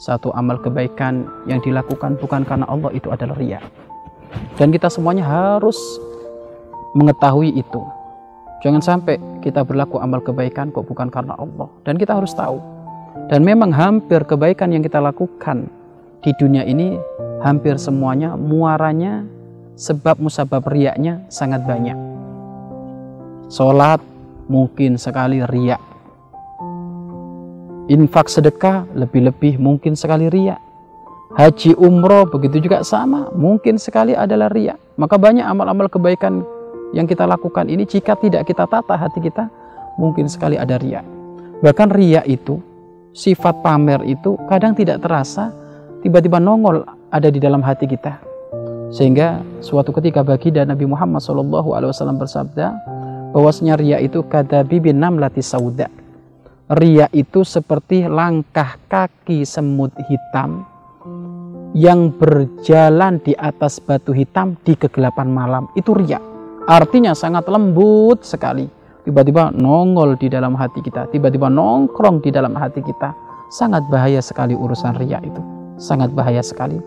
satu amal kebaikan yang dilakukan bukan karena Allah itu adalah ria. Dan kita semuanya harus mengetahui itu. Jangan sampai kita berlaku amal kebaikan kok bukan karena Allah. Dan kita harus tahu. Dan memang hampir kebaikan yang kita lakukan di dunia ini hampir semuanya muaranya sebab musabab riaknya sangat banyak. Sholat mungkin sekali riak. Infak sedekah lebih-lebih mungkin sekali riak. Haji umroh begitu juga sama, mungkin sekali adalah riak. Maka banyak amal-amal kebaikan yang kita lakukan ini jika tidak kita tata hati kita, mungkin sekali ada riak. Bahkan riak itu, sifat pamer itu kadang tidak terasa, tiba-tiba nongol ada di dalam hati kita. Sehingga suatu ketika bagi dan Nabi Muhammad SAW bersabda, bahwasanya ria itu kata bibi namlati sauda. Ria itu seperti langkah kaki semut hitam yang berjalan di atas batu hitam di kegelapan malam. Itu ria. Artinya sangat lembut sekali. Tiba-tiba nongol di dalam hati kita, tiba-tiba nongkrong di dalam hati kita. Sangat bahaya sekali urusan ria itu. Sangat bahaya sekali.